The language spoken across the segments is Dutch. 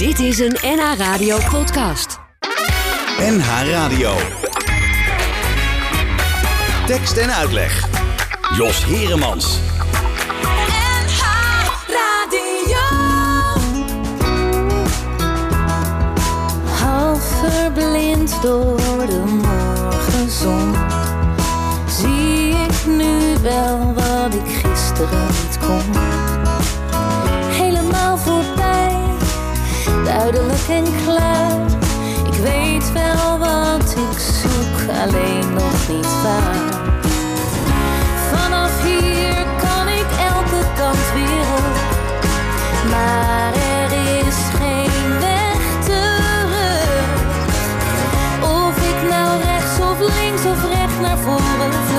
Dit is een NH Radio podcast. NH Radio. Tekst en uitleg. Jos Heremans. NH Radio. Half verblind door de morgenzon Zie ik nu wel wat ik gisteren niet kon duidelijk en klaar. Ik weet wel wat ik zoek, alleen nog niet waar. Vanaf hier kan ik elke kant weer op. Maar er is geen weg terug. Of ik nou rechts of links of recht naar voren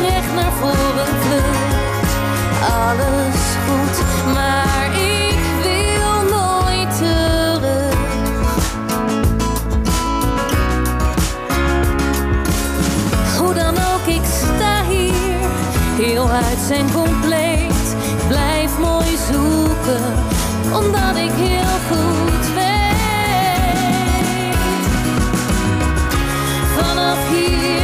recht naar voren vlucht. Alles goed, maar ik wil nooit terug. Hoe dan ook, ik sta hier, heel uit zijn compleet. Blijf mooi zoeken, omdat ik heel goed weet. Vanaf hier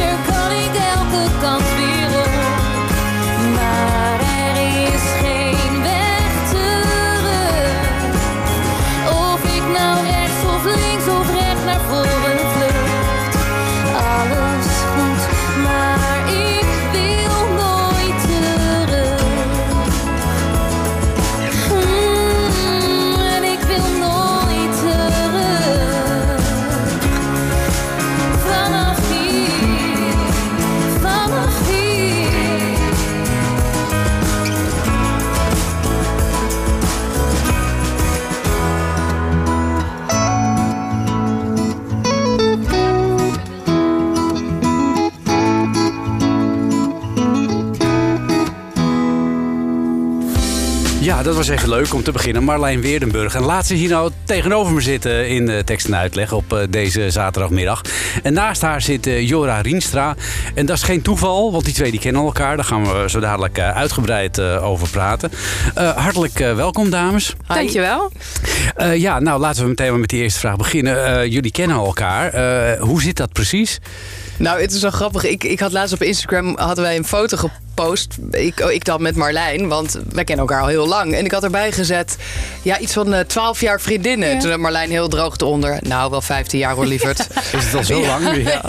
dat was even leuk om te beginnen. Marlijn Weerdenburg. En laat ze hier nou tegenover me zitten in de tekst en uitleg op eh, deze zaterdagmiddag. En naast haar zit eh, Jora Rienstra. En dat is geen toeval, want die twee die kennen elkaar. Daar gaan we zo dadelijk eh, uitgebreid eh, over praten. Eh, hartelijk eh, welkom, dames. Dankjewel. Eh, ja, nou laten we meteen maar met die eerste vraag beginnen. Eh, jullie kennen elkaar. Eh, hoe zit dat precies? Nou, het is wel grappig. Ik, ik had laatst op Instagram hadden wij een foto gepost. Ik, oh, ik dan met Marlijn, want wij kennen elkaar al heel lang. En ik had erbij gezet, ja, iets van eh, 12 jaar vriendinnen. Toen had Marlijn heel droog eronder. Nou, wel 15 jaar hoor, lieverd. Is het al zo lang? Ja.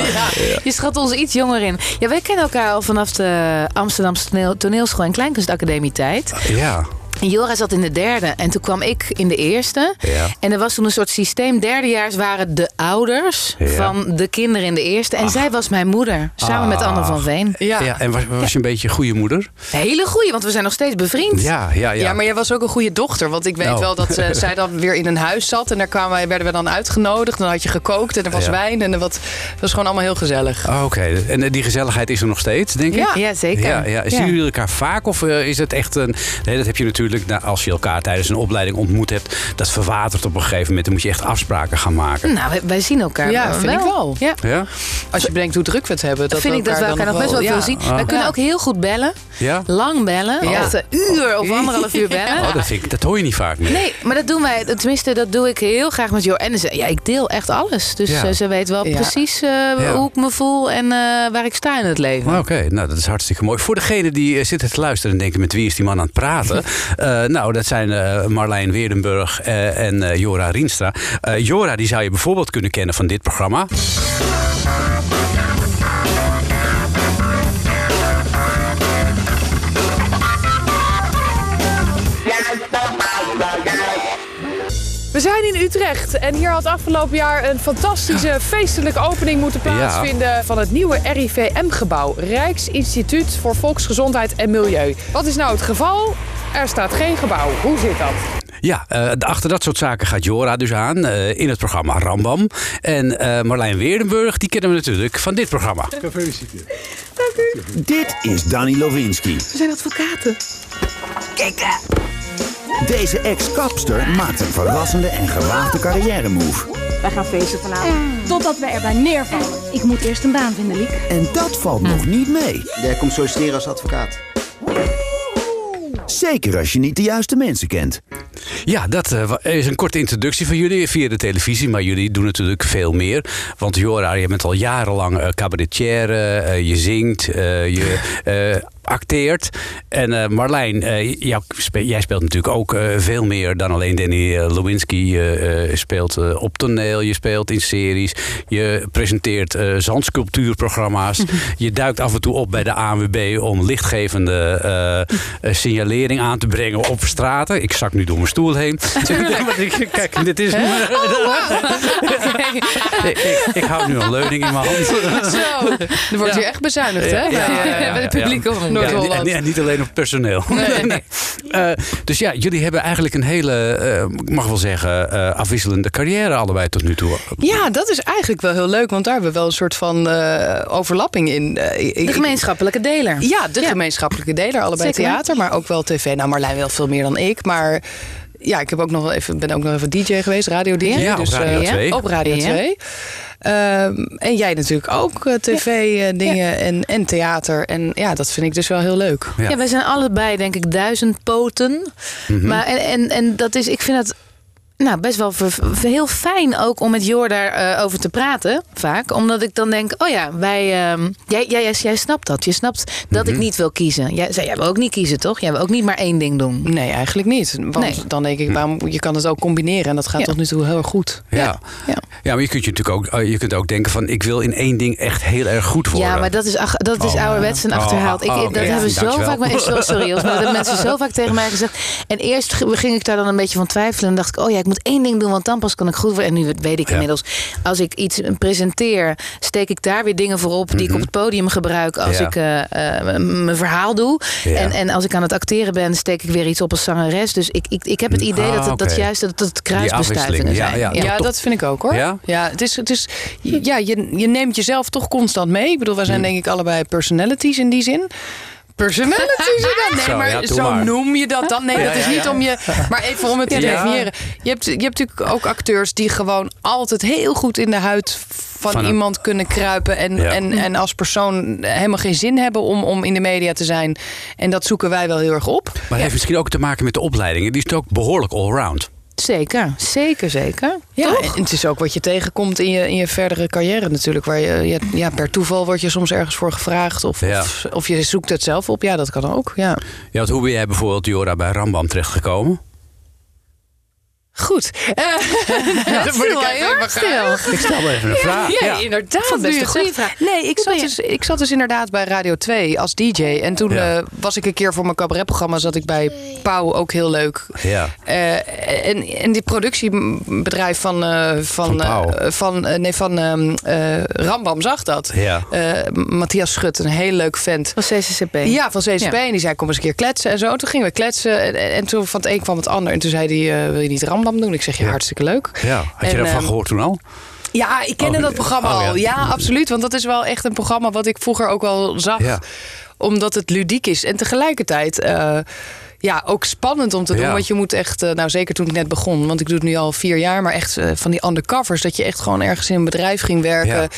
Je schat ons iets jonger in. Ja, wij kennen elkaar al vanaf de Amsterdamse toneel, toneelschool en kleinkunstacademie tijd. ja. En Jora zat in de derde en toen kwam ik in de eerste. Ja. En er was toen een soort systeem. Derdejaars waren de ouders Ja. van de kinderen in de eerste. En zij was mijn moeder, samen met Anne van Veen. Ja. Ja, en was, was je een beetje een goede moeder? Een hele goeie, want we zijn nog steeds bevriend. Ja, ja, ja. Ja, maar jij was ook een goede dochter. Want ik weet Oh. wel dat eh, zij dan weer in een huis zat. En daar kwamen wij, werden we dan uitgenodigd. Dan had je gekookt en er was Ja. wijn. En er wat, het was gewoon allemaal heel gezellig. Oh, Oké, en eh, die gezelligheid is er nog steeds, denk ik? Ja. Ja, zeker. Ja, ja. Zien jullie elkaar vaak of eh, is het echt een... Nee, dat heb je natuurlijk nou, als je elkaar tijdens een opleiding ontmoet hebt. Dat verwatert op een gegeven moment. Dan moet je echt afspraken gaan maken. Nou, wij, wij zien elkaar Ja, wel. vind ik wel. Ja. Ja? Als je bedenkt hoe druk we het hebben. Dat vind ik dat we elkaar nog best wel veel zien. Wij kunnen Ja. ook heel goed bellen. Ja? Lang bellen. Ja. Echt een uur of anderhalf uur bellen. Oh, dat, vind ik, dat hoor je niet vaak meer. Nee, maar dat doen wij. Tenminste, dat doe ik heel graag met Jo. En ze, ja, ik deel echt alles. Dus Ja. eh, ze weet wel Ja. precies eh, hoe ik me voel en eh, waar ik sta in het leven. Oké, nou dat is hartstikke mooi. Voor degenen die zitten te luisteren en denken met wie is die man aan het praten. Eh, nou, dat zijn eh, Marlijn Weerdenburg eh, en Jora Rienstra. Jora, die zou je bijvoorbeeld kunnen kennen van dit programma. We zijn in Utrecht en hier had afgelopen jaar een fantastische feestelijke opening moeten plaatsvinden van het nieuwe RIVM-gebouw, Rijksinstituut voor Volksgezondheid en Milieu. Wat is nou het geval? Er staat geen gebouw. Hoe zit dat? Ja, eh, achter dat soort zaken gaat Jora dus aan eh, in het programma Rambam. En eh, Marlijn Weerdenburg, die kennen we natuurlijk van dit programma. Dit is Danny Lowinski. We zijn advocaten. Deze ex-kapster maakt een verrassende en gewaagde carrière move. Wij gaan feesten vanavond. Totdat we erbij neervallen. Ik moet eerst een baan vinden, Liek. En dat valt nog niet mee. Jij komt solliciteren als advocaat. Zeker als je niet de juiste mensen kent. Ja, dat eh, is een korte introductie van jullie via de televisie. Maar jullie doen natuurlijk veel meer. Want Jora, je bent al jarenlang eh, cabaretier. eh, je zingt, je acteert. En eh, Marlijn, eh, jou spe- jij speelt natuurlijk ook eh, veel meer dan alleen Danny Lewinsky. Je speelt op toneel, je speelt in series. Je presenteert zandsculptuurprogramma's. je duikt af en toe op bij de ANWB om lichtgevende signalering aan te brengen op straten. Ik zak nu door mijn stoel heen. Kijk, dit is... ik, ik, ik hou nu een leuning in mijn hand. Zo, er wordt hier echt bezuinigd, hè? Ja, bij, ja, ja, bij de ja. publieke Ja, Noord-Holland. en, en niet alleen op personeel. Nee. Eh, dus ja, jullie hebben eigenlijk een hele, eh, ik mag wel zeggen, eh, afwisselende carrière allebei tot nu toe. Ja, dat is eigenlijk wel heel leuk, want daar hebben we wel een soort van eh, overlapping in. Ik- De gemeenschappelijke deler. Ja, de gemeenschappelijke deler, allebei Zeker. theater, maar ook wel tv. Nou, Marlijn wel veel meer dan ik, maar ja, ik heb ook nog wel even, ben ook nog even DJ geweest, radio DJ. Ja, op Radio eh, 2. Op Radio Ja. 2. Ehm, en jij natuurlijk ook tv-dingen en, en theater. En ja, dat vind ik dus wel heel leuk. Ja. Ja. wij zijn allebei denk ik duizend poten. Maar en, en, en dat is, ik vind dat nou, best wel heel fijn ook om met Jor daarover over te praten, vaak. Omdat ik dan denk, oh ja, wij, ehm, jij, jij, jij, jij snapt dat. Je snapt dat ik niet wil kiezen. Jij, jij wil ook niet kiezen, toch? Jij wil ook niet maar één ding doen. Nee, eigenlijk niet. Want Nee. dan denk ik, waarom, je kan het ook combineren. En dat gaat Ja. tot nu toe heel erg goed. Ja. Ja. Ja. maar je kunt je natuurlijk ook, eh, je kunt ook denken van, ik wil in één ding echt heel erg goed worden. Ja, maar dat is, ach- dat is Oh. ouderwets en Oh, achterhaald. Ik, oh. Dat Ja, hebben zo vaak... maar- so- Sorry, maar dat hebben mensen zo vaak tegen mij gezegd. En eerst ging ik daar dan een beetje van twijfelen. En dacht ik, oh ja, ik moet één ding doen, want dan pas kan ik goed worden. En nu weet ik Ja. inmiddels, als ik iets presenteer... steek ik daar weer dingen voor op die ik op het podium gebruik... als Mhm. Ja. ik eh, eh, mijn verhaal doe. Ja. En, en als ik aan het acteren ben, steek ik weer iets op als zangeres. Dus ik, ik, ik heb het idee Ah, dat, het, dat juist dat het Die kruisbestuivingen zijn. ja. Ja, dat vind ik ook hoor. Ja? het is, het is, ja, je, je neemt jezelf toch constant mee. Ik bedoel, wij zijn denk ik allebei personalities in die zin. Personalities? Ja, nee, Zo, maar ja, zo maar. noem je dat dan. Nee, Ja, dat is niet om je. Maar even om het te definiëren. Je hebt, je hebt natuurlijk ook acteurs die gewoon altijd heel goed in de huid van, Van een- iemand kunnen kruipen. En, en, en als persoon helemaal geen zin hebben om, om in de media te zijn. En dat zoeken wij wel heel erg op. Maar het heeft misschien ook te maken met de opleidingen. Die is ook behoorlijk allround. Zeker, zeker, zeker. Ja, Toch? en het is ook wat je tegenkomt in je, in je verdere carrière natuurlijk. Waar je, je- ja, per toeval word je soms ergens voor gevraagd. Of, Ja. of, of je zoekt het zelf op. Ja, dat kan ook. Ja. Ja, want hoe ben jij bijvoorbeeld, Jora, bij Rambam terechtgekomen? Goed. Eh, moet ik even stel even een vraag. Ja, inderdaad. best nu een goede vraag. Nee, ik zat, dus, ik zat dus inderdaad bij Radio 2 als DJ. En toen Ja. eh, was ik een keer voor mijn cabaretprogramma... zat ik bij Pauw, ook heel leuk. Ja. Eh, en, en die productiebedrijf van, eh, van, Van eh, van, nee, van ehm, eh, Rambam zag dat. Ja. Eh, Matthias Schut, een heel leuk vent. Van CCCP. Ja, van CCP. Ja. En die zei, kom eens een keer kletsen en zo. Toen gingen we kletsen. En, en toen van het een kwam het ander. En toen zei hij, eh, wil je niet Rambam doen? Ik zeg, ja, Ja. hartstikke leuk. Ja, had je En, daarvan ehm, gehoord toen al? Ja, ik kende Oh, dat programma oh, al. Ja, absoluut. Want dat is wel echt een programma wat ik vroeger ook wel zag. Ja. Omdat het ludiek is. En tegelijkertijd... eh, ja, ook spannend om te doen. Ja. Want je moet echt, eh, nou zeker toen ik net begon, want ik doe het nu al vier jaar, maar echt eh, van die undercovers, dat je echt gewoon ergens in een bedrijf ging werken. Ja.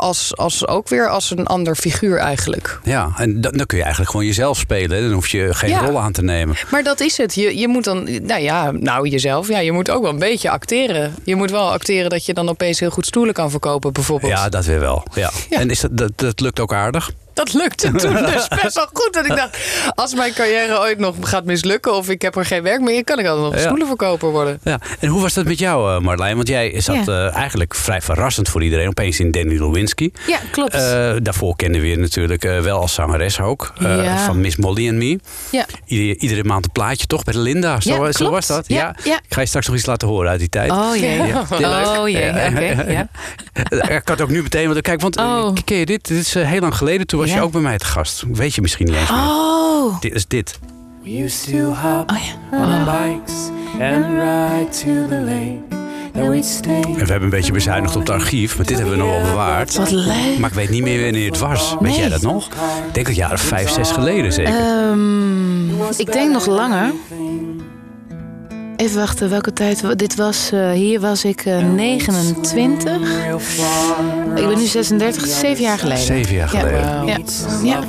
Als, als ook weer als een ander figuur eigenlijk. Ja, en dan, dan kun je eigenlijk gewoon jezelf spelen. Dan hoef je geen Ja. rol aan te nemen. Maar dat is het. Je, je moet dan, nou ja, nou jezelf, ja, je moet ook wel een beetje acteren. Je moet wel acteren dat je dan opeens heel goed stoelen kan verkopen, bijvoorbeeld. Ja, dat weer wel. Ja. Ja. En is dat, dat, dat lukt ook aardig? Dat lukte toen dus best wel goed. Dat ik dacht, als mijn carrière ooit nog gaat mislukken of ik heb er geen werk meer, kan ik altijd nog Ja. stoelenverkoper worden. Ja. En hoe was dat met jou, eh, Marlijn? Want jij zat Ja. eh, eigenlijk vrij verrassend voor iedereen. Opeens in Danny Lewinsky. Ja, klopt. Eh, daarvoor kenden we je natuurlijk eh, wel als zangeres ook. eh, Ja. Van Miss Molly and Me. ja. Iedere, iedere maand een plaatje toch bij de Linda. Zo, Ja, zo was dat? Ja, ja. Ik ga je straks nog iets laten horen uit die tijd. Oh jee. Ja. Oh jee, oké. ja. Eh, Ik had ook nu meteen, want kijk, want Oh. ken je dit? Dit is heel lang geleden. Toen was Ja. je ook bij mij te gast. Weet je misschien niet eens meer. Oh. Dit is dit. We used to hop Oh ja. on bikes and ride to the lake. En we hebben een beetje bezuinigd op het archief, maar dit hebben we nog wel bewaard. Wat leuk. Maar ik weet niet meer wanneer het was. Weet jij dat nog? Ik denk dat jaren vijf, zes geleden zeker. Ehm, ik denk nog langer. Even wachten, welke tijd? Dit was, eh, hier was ik eh, 29. Ik ben nu 36, zeven jaar geleden. Zeven jaar Ja. geleden. Ja. ja.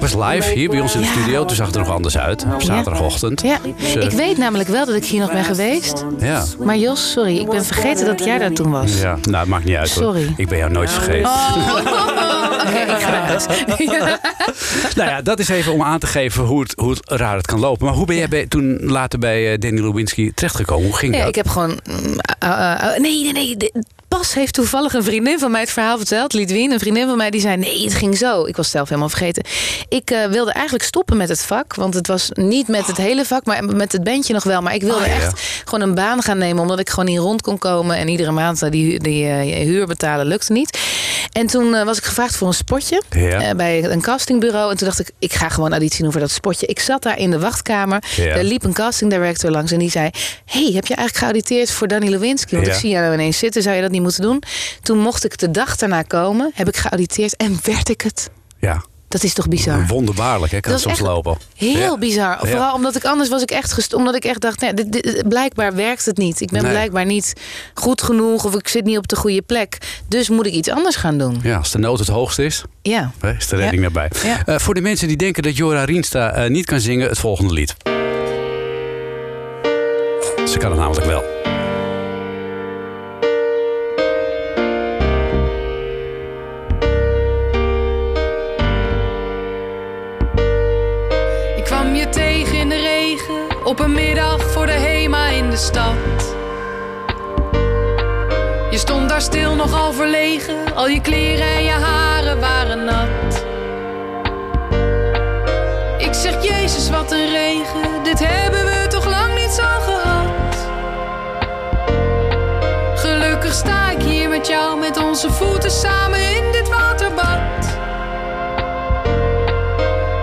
Het was live hier bij ons in de Ja. studio. Toen zag het er nog anders uit. Op zaterdagochtend. Ja, Dus, eh, ik weet namelijk wel dat ik hier nog ben geweest. Ja. Maar Jos, sorry, ik ben vergeten dat jij daar toen was. ja. Nou, het maakt niet uit hoor. Sorry. Ik ben jou nooit vergeten. Huis. Ja. Nou ja, dat is even om aan te geven hoe het, hoe het raar het kan lopen. Maar hoe ben jij bij- toen later bij eh, Danny Lewinsky terechtgekomen? Hoe ging dat? ik heb gewoon. mm, uh, uh, uh, nee, nee, nee. de- Pas heeft toevallig een vriendin van mij het verhaal verteld, Lidwien. Een vriendin van mij die zei: Nee, het ging zo. Ik was zelf helemaal vergeten. Ik eh, wilde eigenlijk stoppen met het vak. Want het was niet met het hele vak, maar met het bandje nog wel. Maar ik wilde Oh, ja. echt gewoon een baan gaan nemen. Omdat ik gewoon niet rond kon komen. En iedere maand eh, die, die eh, huur betalen lukte niet. En toen eh, was ik gevraagd voor een spotje Ja. eh, bij een castingbureau. En toen dacht ik: Ik ga gewoon auditie doen voor dat spotje. Ik zat daar in de wachtkamer. Ja. Er liep een casting director langs en die zei: Hey, heb je eigenlijk geauditeerd voor Danny Lewinsky? Want Ja. ik zie jou nou ineens zitten, zou je dat niet moeten doen? Toen mocht ik de dag daarna komen, heb ik geauditeerd en werd ik het. Ja, Dat is toch bizar? wonderbaarlijk hè, kan Dat soms lopen. Heel Ja. bizar. Ja. Vooral omdat ik anders was ik echt gest omdat ik echt dacht, nee, dit, dit- blijkbaar werkt het niet. Ik ben Nee. blijkbaar niet goed genoeg of ik zit niet op de goede plek. Dus moet ik iets anders gaan doen. Ja, als de nood het hoogste is, Ja. is de redding daarbij. Ja. Eh, voor de mensen die denken dat Jora Rienstra eh, niet kan zingen, het volgende lied. Ze kan het namelijk wel. Ik kwam je tegen in de regen op een middag voor de HEMA in de stad. Je stond daar stil nogal verlegen, al je kleren en je haren waren nat. Ik zeg Jezus wat een regen, dit hebben we jou, met onze voeten samen in dit waterbad.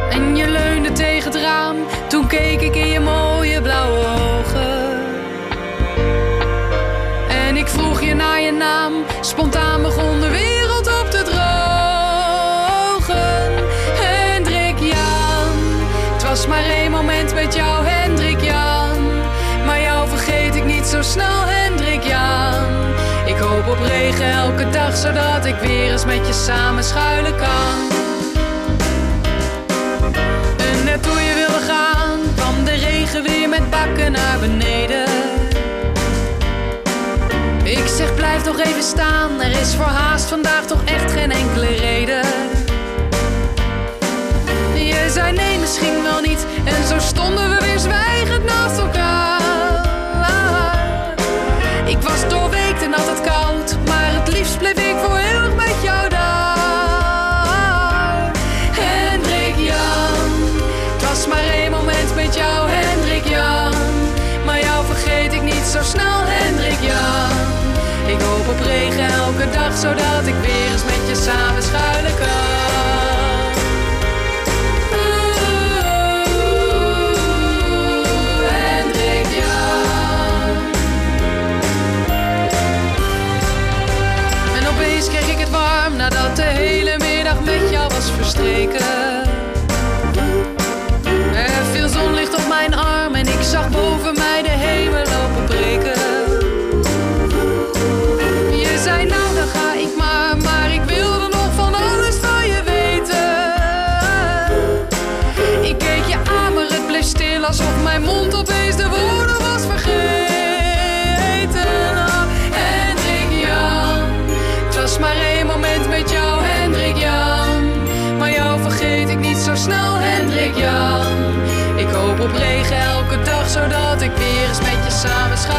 En je leunde tegen het raam, toen keek ik in je mooie blauwe ogen. En ik vroeg je naar je naam, spontaan zodat ik weer eens met je samen schuilen kan. En net toen je wilde gaan, kwam de regen weer met bakken naar beneden. Ik zeg blijf nog even staan, er is voor haast vandaag toch echt geen enkele reden. Je zei nee, misschien wel niet, en zo stonden we weer zwijgend naast elkaar. Samen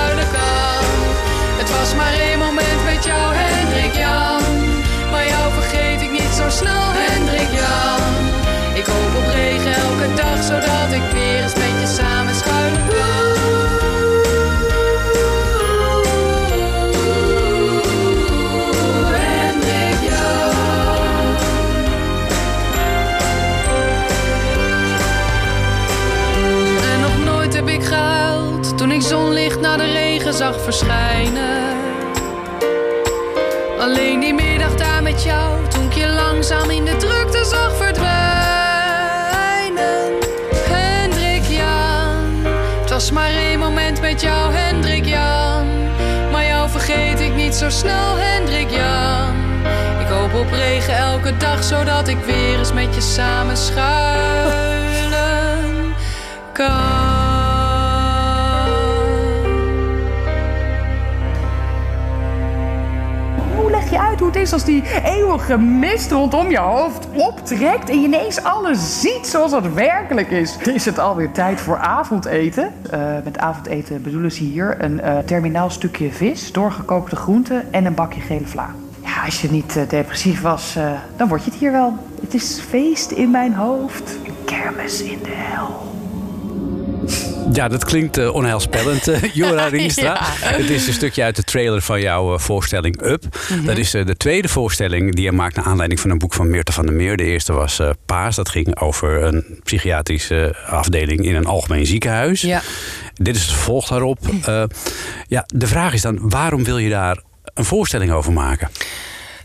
snel, Hendrik Jan. Ik hoop op regen elke dag, zodat ik weer eens met je samen schuilen kan. Het is als die eeuwige mist rondom je hoofd optrekt en je ineens alles ziet zoals het werkelijk is? Is het alweer tijd voor avondeten? Eh, met avondeten bedoelen ze hier een eh, terminaal stukje vis, doorgekookte groenten en een bakje gele vla. Ja, als je niet eh, depressief was, dan word je het hier wel. Het is feest in mijn hoofd, een kermis in de hel. Ja, dat klinkt eh, onheilspellend, eh, Jora Rienstra. Ja. Het is een stukje uit de trailer van jouw eh, voorstelling Up. Mhm. Dat is de tweede voorstelling die je maakt naar aanleiding van een boek van Meerte van der Meer. De eerste was Paas. Dat ging over een psychiatrische afdeling in een algemeen ziekenhuis. Ja. Dit is het vervolg daarop. Ja, de vraag is dan, waarom wil je daar een voorstelling over maken?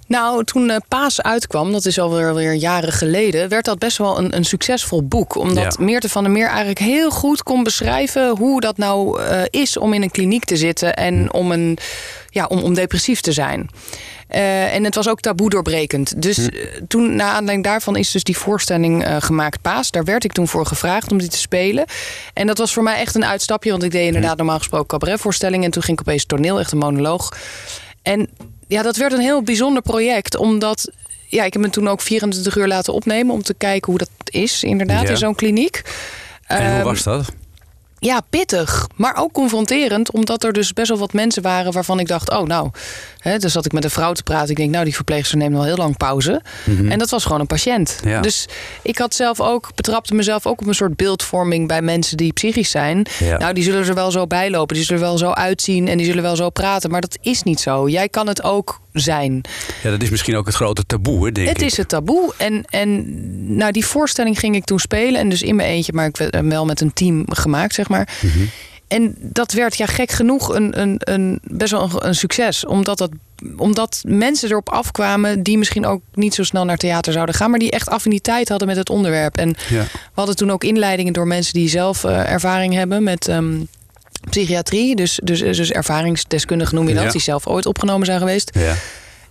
Nou, toen eh, Paas uitkwam, dat is alweer weer jaren geleden, werd dat best wel een, een succesvol boek. Omdat Ja. Meerte van der Meer eigenlijk heel goed kon beschrijven hoe dat nou eh, is om in een kliniek te zitten en om, een, ja, om, om depressief te zijn. Eh, en het was ook taboe doorbrekend. Dus eh, toen, na aanleiding daarvan, is dus die voorstelling gemaakt, Paas. Daar werd ik toen voor gevraagd om die te spelen. En dat was voor mij echt een uitstapje, want ik deed inderdaad normaal gesproken cabaretvoorstellingen. En toen ging ik opeens toneel, echt een monoloog. En ja, dat werd een heel bijzonder project, omdat ja, ik heb me toen ook 24 uur laten opnemen om te kijken hoe dat is, inderdaad, Ja. in zo'n kliniek. En hoe Ehm, was dat? ja, pittig, maar ook confronterend, omdat er dus best wel wat mensen waren waarvan ik dacht: oh, nou, hè, dus zat ik met een vrouw te praten. Ik denk, nou, die verpleegster neemt wel heel lang pauze. Mhm. En dat was gewoon een patiënt. Ja. Dus ik had zelf ook, betrapte mezelf ook op een soort beeldvorming bij mensen die psychisch zijn. Ja. Nou, die zullen er wel zo bij lopen, die zullen er wel zo uitzien en die zullen wel zo praten. Maar dat is niet zo. Jij kan het ook zijn. Ja, dat is misschien ook het grote taboe, hè, denk Het ik. is het taboe. En, en nou, die voorstelling ging ik toen spelen. En dus in mijn eentje, maar ik werd wel met een team gemaakt, zeg maar. Mhm. En dat werd ja gek genoeg een, een, een, best wel een, een succes. Omdat, dat, omdat mensen erop afkwamen die misschien ook niet zo snel naar theater zouden gaan. Maar die echt affiniteit hadden met het onderwerp. En Ja. we hadden toen ook inleidingen door mensen die zelf eh, ervaring hebben met ehm, psychiatrie. Dus, dus, dus ervaringsdeskundigen noem je dat. Ja. Die zelf ooit opgenomen zijn geweest. Ja.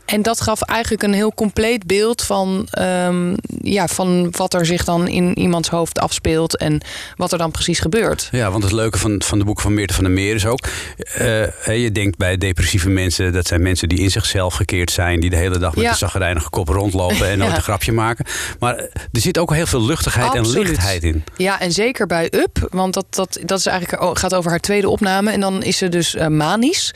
En dat gaf eigenlijk een heel compleet beeld van, ehm, ja, van wat er zich dan in iemands hoofd afspeelt en wat er dan precies gebeurt. Ja, want het leuke van, van de boeken van Meerte van der Meer is ook... eh, je denkt bij depressieve mensen... dat zijn mensen die in zichzelf gekeerd zijn... die de hele dag met Ja. een zagrijnige kop rondlopen... en nooit een grapje maken. Maar er zit ook heel veel luchtigheid en lichtheid in. Ja, en zeker bij Up, want dat, dat, dat is eigenlijk, oh, gaat over haar tweede opname. En dan is ze dus eh, manisch.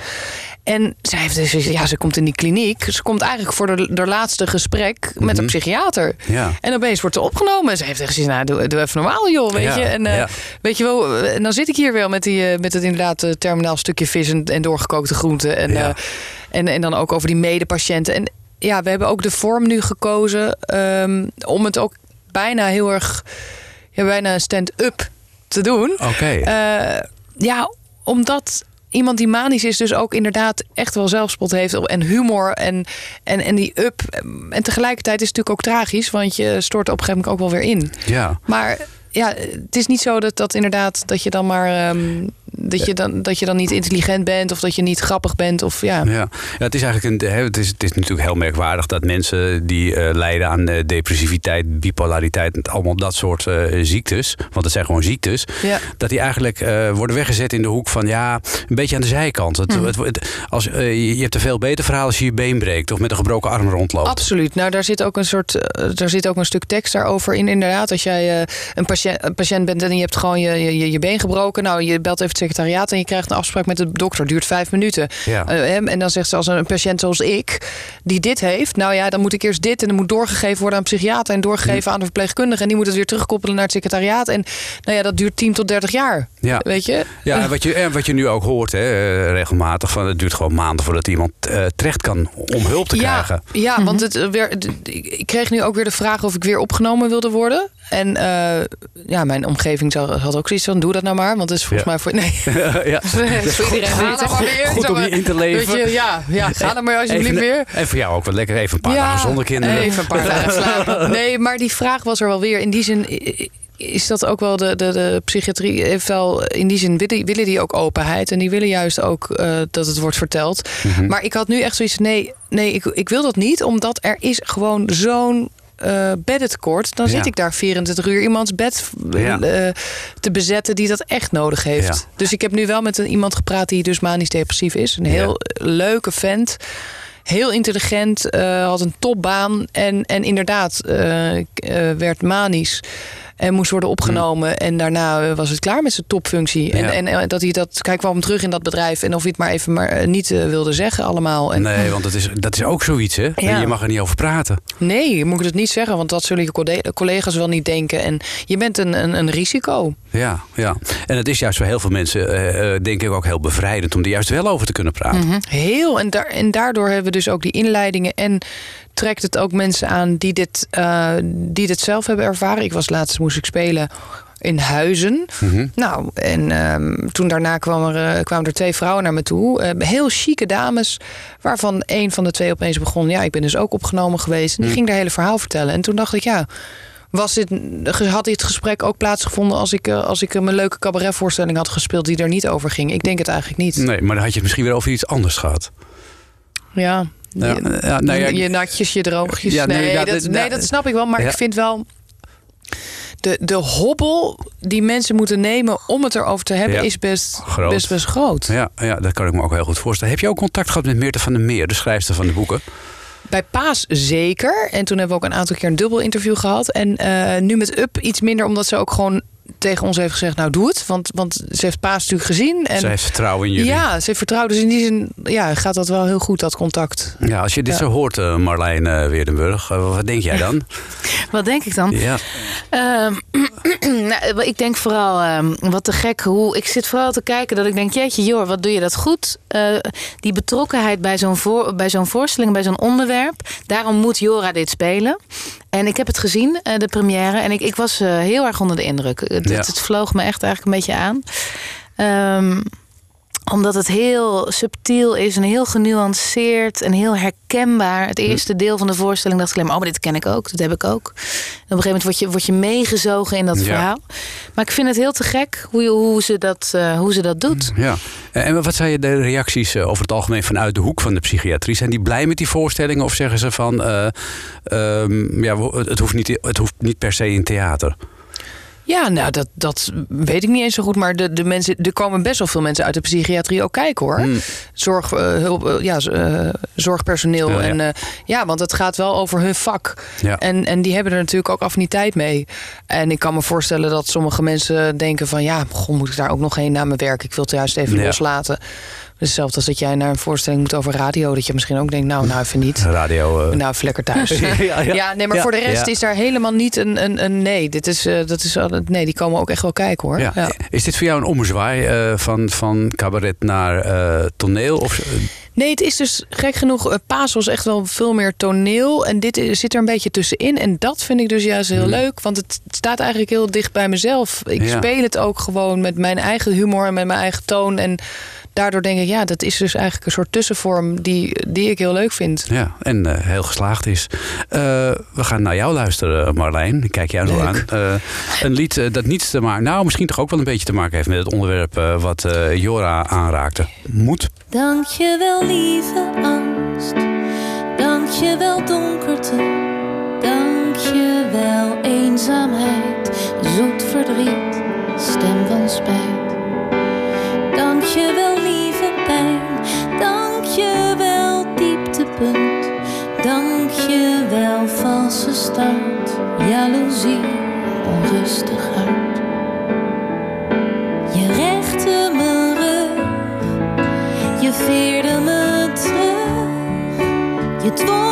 En zij heeft dus, ja, ze komt in die kliniek. Ze komt eigenlijk voor de, de laatste gesprek met een psychiater. Ja. En opeens wordt ze opgenomen. En ze heeft echt gezegd, nou, doe, doe even normaal, joh, weet Ja, je. En eh, ja. weet je wel, eh, en dan zit ik hier wel met, die, eh, met het inderdaad terminaal stukje vis en, en doorgekookte groenten. En, Ja. en, en dan ook over die medepatiënten. En ja, we hebben ook de vorm nu gekozen ehm, om het ook bijna heel erg, ja, bijna stand-up te doen. Oké. Ja, omdat iemand die manisch is, dus ook inderdaad echt wel zelfspot heeft en humor en, en, en die up. En tegelijkertijd is het natuurlijk ook tragisch, want je stort op een gegeven moment ook wel weer in. Ja. Maar ja, het is niet zo dat, dat inderdaad dat je dan maar ehm, dat, je dan, dat je dan niet intelligent bent of dat je niet grappig bent. Of ja. Ja, ja het is eigenlijk een, het is, het is natuurlijk heel merkwaardig dat mensen die eh, lijden aan eh, depressiviteit, bipolariteit, allemaal dat soort eh, ziektes, want het zijn gewoon ziektes, Ja. dat die eigenlijk worden weggezet in de hoek van ja, een beetje aan de zijkant. Het, Mhm. het, het- als, je- hebt een veel beter verhaal als je je been breekt of met een gebroken arm rondloopt. Absoluut. Nou, daar zit ook een soort, daar zit ook een stuk tekst daarover in. Inderdaad, als jij een, patiënt, een patiënt bent en je hebt gewoon je, je, je been gebroken, nou, je belt even secretariaat en je krijgt een afspraak met de dokter. Duurt vijf minuten. Ja. Eh, en dan zegt ze als een patiënt zoals ik die dit heeft, nou ja, dan moet ik eerst dit en dan moet doorgegeven worden aan een psychiater en doorgegeven aan de verpleegkundige en die moet het weer terugkoppelen naar het secretariaat. En nou ja, dat duurt 10 tot 30 jaar. Ja. Weet je? Ja, en wat je, en wat je nu ook hoort, hè, eh, regelmatig, van het duurt gewoon maanden voordat iemand eh, terecht kan om hulp te krijgen. Ja, want het, eh, weer, d- d- ik kreeg nu ook weer de vraag of ik weer opgenomen wilde worden. En eh, ja, mijn omgeving had ook zoiets van, doe dat nou maar. Want het is volgens mij voor... Nee. ja. Is voor iedereen Goed, ga dan maar weer. goed om je in te leven. Je, ja, ja, ga dan maar alsjeblieft weer. En voor jou ook wel lekker even een paar dagen zonder kinderen. Even een paar dagen slapen. Nee, maar die vraag was er wel weer. In die zin is dat ook wel de, de, de psychiatrie heeft wel in die zin willen, willen die ook openheid en die willen juist ook eh, dat het wordt verteld. Mhm. Maar ik had nu echt zoiets nee, nee, ik, ik wil dat niet, omdat er is gewoon zo'n eh beddentekort. Dan zit ik daar 24 uur iemands bed eh, te bezetten die dat echt nodig heeft. Dus ik heb nu wel met een, iemand gepraat die dus manisch depressief is. Een heel leuke vent. Heel intelligent, eh, had een topbaan. En, en inderdaad, werd manisch. En moest worden opgenomen. En daarna eh, was het klaar met zijn topfunctie. En, Ja. en eh, dat hij dat. Kijk, kwam terug in dat bedrijf. En of hij het maar even maar eh, niet eh, wilde zeggen, allemaal. En, Nee, want dat is, dat is ook zoiets, hè? Ja. Je mag er niet over praten. Nee, je moet het niet zeggen, want dat zullen je collega- collega's wel niet denken. En je bent een, een, een risico. Ja, ja. En het is juist voor heel veel mensen, eh, eh, denk ik, ook heel bevrijdend om er juist wel over te kunnen praten. Mhm. Heel. En, daar, en daardoor hebben we dus ook die inleidingen. En trekt het ook mensen aan die dit, eh, die dit zelf hebben ervaren. Ik was laatst, moest ik spelen in Huizen. Mhm. Nou, en ehm, toen daarna kwamen er, eh, kwamen er twee vrouwen naar me toe. eh, heel chique dames, waarvan een van de twee opeens begon... ja, ik ben dus ook opgenomen geweest. En die Mhm. ging haar hele verhaal vertellen. En toen dacht ik, ja... Was dit, had dit gesprek ook plaatsgevonden als ik, als ik een leuke cabaretvoorstelling had gespeeld die er niet over ging? Ik denk het eigenlijk niet. Nee, maar dan had je het misschien weer over iets anders gehad. Ja. Ja, je, ja, nou ja, je, je natjes, je droogjes. Ja, nee, dat, nee, dat snap ik wel. Maar ik vind wel... De, de hobbel die mensen moeten nemen om het erover te hebben... Ja. is best Groot. best, best groot. Ja, ja, dat kan ik me ook heel goed voorstellen. Heb je ook contact gehad met Meerte van der Meer, de schrijfster van de boeken? Bij Paas zeker. En toen hebben we ook een aantal keer een dubbel interview gehad. En eh, nu met Up iets minder, omdat ze ook gewoon tegen ons heeft gezegd... nou, doe het. Want, want ze heeft Paas natuurlijk gezien. En Zij heeft vertrouwen in jullie. Ja, ze heeft vertrouwd. Dus in die zin ja, gaat dat wel heel goed, dat contact. Ja, als je dit Ja. zo hoort, eh, Marlijn eh, Weerdenburg, eh, wat denk jij dan? Wat denk ik dan? ja. Ehm, nou, ik denk vooral, ehm, wat te gek, hoe ik zit vooral te kijken dat ik denk, jeetje joh, wat doe je dat goed? Eh, die betrokkenheid bij zo'n voor, bij zo'n voorstelling, bij zo'n onderwerp. Daarom moet Jora dit spelen. En ik heb het gezien, eh, de première, en ik, ik was eh, heel erg onder de indruk. Het, Ja. het, het vloog me echt eigenlijk een beetje aan. Ehm, omdat het heel subtiel is en heel genuanceerd en heel herkenbaar. Het eerste deel van de voorstelling dacht ik alleen maar... oh, maar dit ken ik ook, dat heb ik ook. En op een gegeven moment word je, word je meegezogen in dat Ja. verhaal. Maar ik vind het heel te gek hoe, hoe, ze, dat, eh, hoe ze dat doet. Ja. En wat zijn je de reacties eh, over het algemeen vanuit de hoek van de psychiatrie? Zijn die blij met die voorstellingen of zeggen ze van... eh, ehm, ja, het, hoeft niet, het hoeft niet per se in theater? Ja, nou, dat, dat weet ik niet eens zo goed. Maar de, de mensen, er komen best wel veel mensen uit de psychiatrie ook kijken hoor. Hmm. Zorg, eh, hulp, eh, ja, eh, zorgpersoneel. Ja, ja. En, eh, ja, want het gaat wel over hun vak. Ja. En, en die hebben er natuurlijk ook affiniteit mee. En ik kan me voorstellen dat sommige mensen denken van... ja, goh, moet ik daar ook nog heen na mijn werk? Ik wil het juist even Ja. loslaten. Hetzelfde als dat jij naar een voorstelling moet over radio... dat je misschien ook denkt, nou, nou even niet. Radio. eh, Nou, even lekker thuis. Ja, ja, ja. nee, maar Ja. voor de rest is daar helemaal niet een, een, een nee. Dit is, eh, dat is, al- nee, die komen ook echt wel kijken hoor. Ja. Is dit voor jou een ommezwaai eh, van, van cabaret naar toneel? Of, Nee, het is dus gek genoeg. Paas was echt wel veel meer toneel. En dit is- zit er een beetje tussenin. En dat vind ik dus juist heel Hmm. leuk. Want het staat eigenlijk heel dicht bij mezelf. Ik speel het ook gewoon met mijn eigen humor en met mijn eigen toon. En daardoor denk ik, ja, dat is dus eigenlijk een soort tussenvorm die, die ik heel leuk vind. Ja, en eh, heel geslaagd is. Eh, we gaan naar jou luisteren, Marlijn. Ik Kijk jou zo aan. Eh, een lied eh, dat niets te maken... Nou, misschien toch ook wel een beetje te maken heeft... met het onderwerp eh, wat eh, Jora aanraakte. Moet. Dankjewel lieve angst, dankjewel donkerte, dankjewel eenzaamheid, zoet verdriet, stem van spijt. Dankjewel lieve dankjewel valse start, jaloezie, onrustig hart. Je rechte mijn rug. Je veerde me terug, je dwong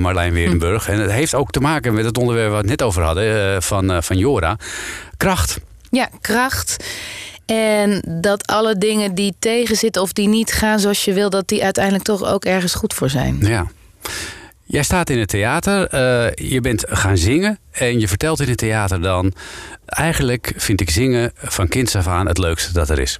Marlijn Weerdenburg. En het heeft ook te maken met het onderwerp waar we het net over hadden uh, van, uh, van Jora. Kracht. Ja, kracht. En dat alle dingen die tegenzitten of die niet gaan zoals je wil, dat die uiteindelijk toch ook ergens goed voor zijn. Ja. Jij staat in het theater, uh, je bent gaan zingen en je vertelt in het theater dan... eigenlijk vind ik zingen van kinds af aan het leukste dat er is.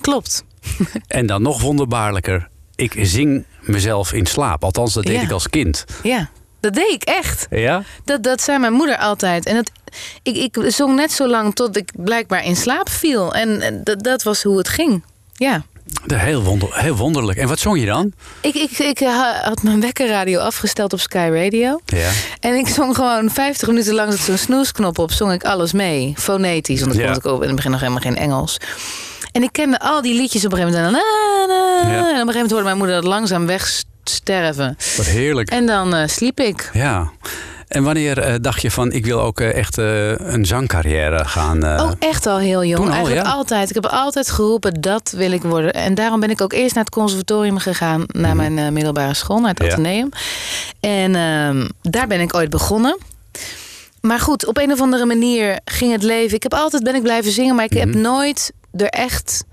Klopt. en dan nog wonderbaarlijker, ik zing mezelf in slaap. Althans, dat deed Ja. ik als kind. Ja, dat deed ik echt. Ja? Dat, dat zei mijn moeder altijd. En het, ik, ik zong net zo lang tot ik blijkbaar in slaap viel. En dat, dat was hoe het ging. Ja. Heel, wonder, heel wonderlijk. En wat zong je dan? Ik, ik, ik eh, had mijn wekkerradio afgesteld op Sky Radio. Ja. En ik zong gewoon 50 minuten lang zat zo'n snoesknop op. Zong ik alles mee. Fonetisch. Want ik Ja. kon ik ook in het begin nog helemaal geen Engels. En ik kende al die liedjes op een gegeven moment. En. Ja. op een gegeven moment hoorde mijn moeder dat langzaam wegsterven. Wat heerlijk. En dan eh, sliep ik. Ja. En wanneer eh, dacht je van, ik wil ook eh, echt een zangcarrière gaan... Oh, echt al heel jong. Al, Eigenlijk ja? altijd. Ik heb altijd geroepen, dat wil ik worden. En daarom ben ik ook eerst naar het conservatorium gegaan... naar mijn eh, middelbare school, naar het Mhm. Ja. Atheneum. En ehm, daar ben ik ooit begonnen. Maar goed, op een of andere manier ging het leven. Ik heb altijd ben ik blijven zingen, maar ik heb Mhm. nooit er echt...